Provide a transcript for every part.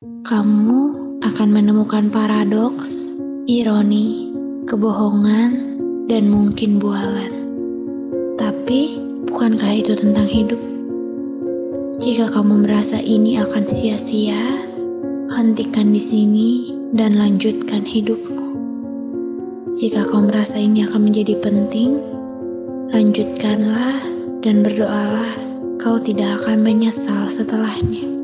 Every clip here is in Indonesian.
kamu akan menemukan paradoks, ironi, kebohongan, dan mungkin bualan. Tapi, bukankah itu tentang hidup? Jika kamu merasa ini akan sia-sia, hentikan di sini dan lanjutkan hidupmu. Jika kamu merasa ini akan menjadi penting, lanjutkanlah dan berdoalah kau tidak akan menyesal setelahnya.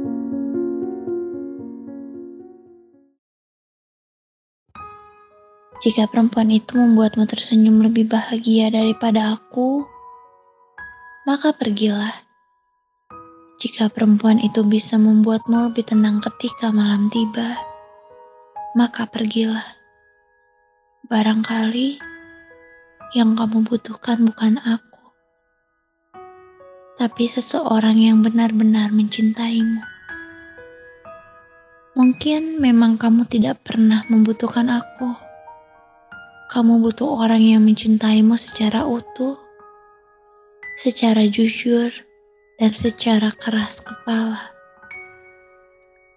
Jika perempuan itu membuatmu tersenyum lebih bahagia daripada aku, maka pergilah. Jika perempuan itu bisa membuatmu lebih tenang ketika malam tiba, maka pergilah. Barangkali yang kamu butuhkan bukan aku, tapi seseorang yang benar-benar mencintaimu. Mungkin memang kamu tidak pernah membutuhkan aku kamu butuh orang yang mencintaimu secara utuh, secara jujur, dan secara keras kepala.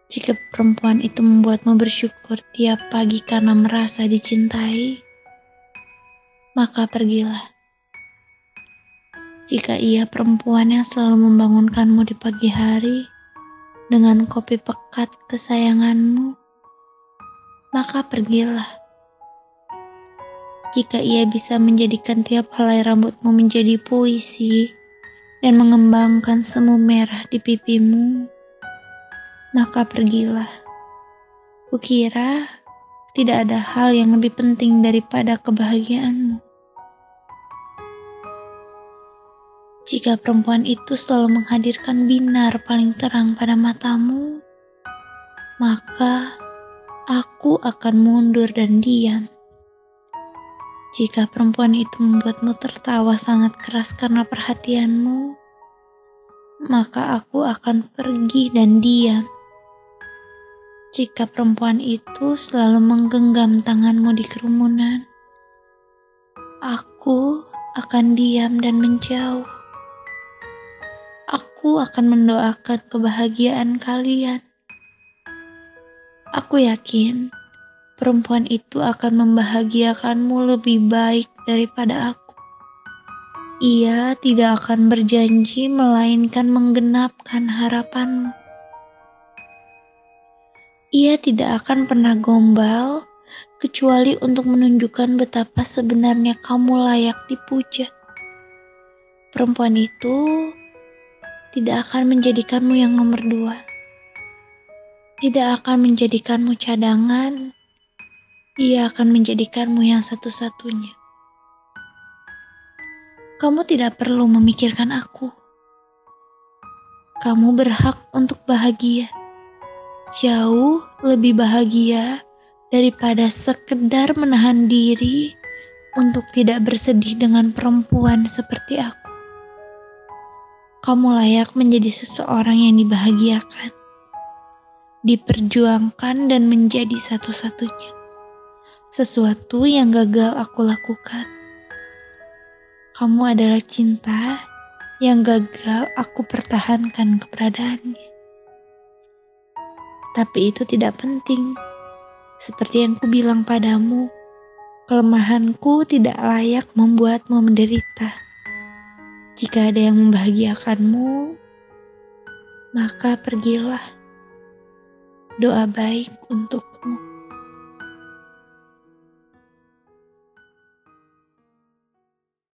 Jika perempuan itu membuatmu bersyukur tiap pagi karena merasa dicintai, maka pergilah. Jika ia perempuan yang selalu membangunkanmu di pagi hari dengan kopi pekat kesayanganmu, maka pergilah jika ia bisa menjadikan tiap helai rambutmu menjadi puisi dan mengembangkan semu merah di pipimu, maka pergilah. Kukira tidak ada hal yang lebih penting daripada kebahagiaanmu. Jika perempuan itu selalu menghadirkan binar paling terang pada matamu, maka aku akan mundur dan diam. Jika perempuan itu membuatmu tertawa sangat keras karena perhatianmu, maka aku akan pergi dan diam. Jika perempuan itu selalu menggenggam tanganmu di kerumunan, aku akan diam dan menjauh. Aku akan mendoakan kebahagiaan kalian. Aku yakin perempuan itu akan membahagiakanmu lebih baik daripada aku. Ia tidak akan berjanji, melainkan menggenapkan harapanmu. Ia tidak akan pernah gombal, kecuali untuk menunjukkan betapa sebenarnya kamu layak dipuja. Perempuan itu tidak akan menjadikanmu yang nomor dua, tidak akan menjadikanmu cadangan, ia akan menjadikanmu yang satu-satunya. Kamu tidak perlu memikirkan aku. Kamu berhak untuk bahagia. Jauh lebih bahagia daripada sekedar menahan diri untuk tidak bersedih dengan perempuan seperti aku. Kamu layak menjadi seseorang yang dibahagiakan, diperjuangkan, dan menjadi satu-satunya sesuatu yang gagal aku lakukan. Kamu adalah cinta yang gagal aku pertahankan keberadaannya. Tapi itu tidak penting. Seperti yang ku bilang padamu, kelemahanku tidak layak membuatmu menderita. Jika ada yang membahagiakanmu, maka pergilah. Doa baik untukmu.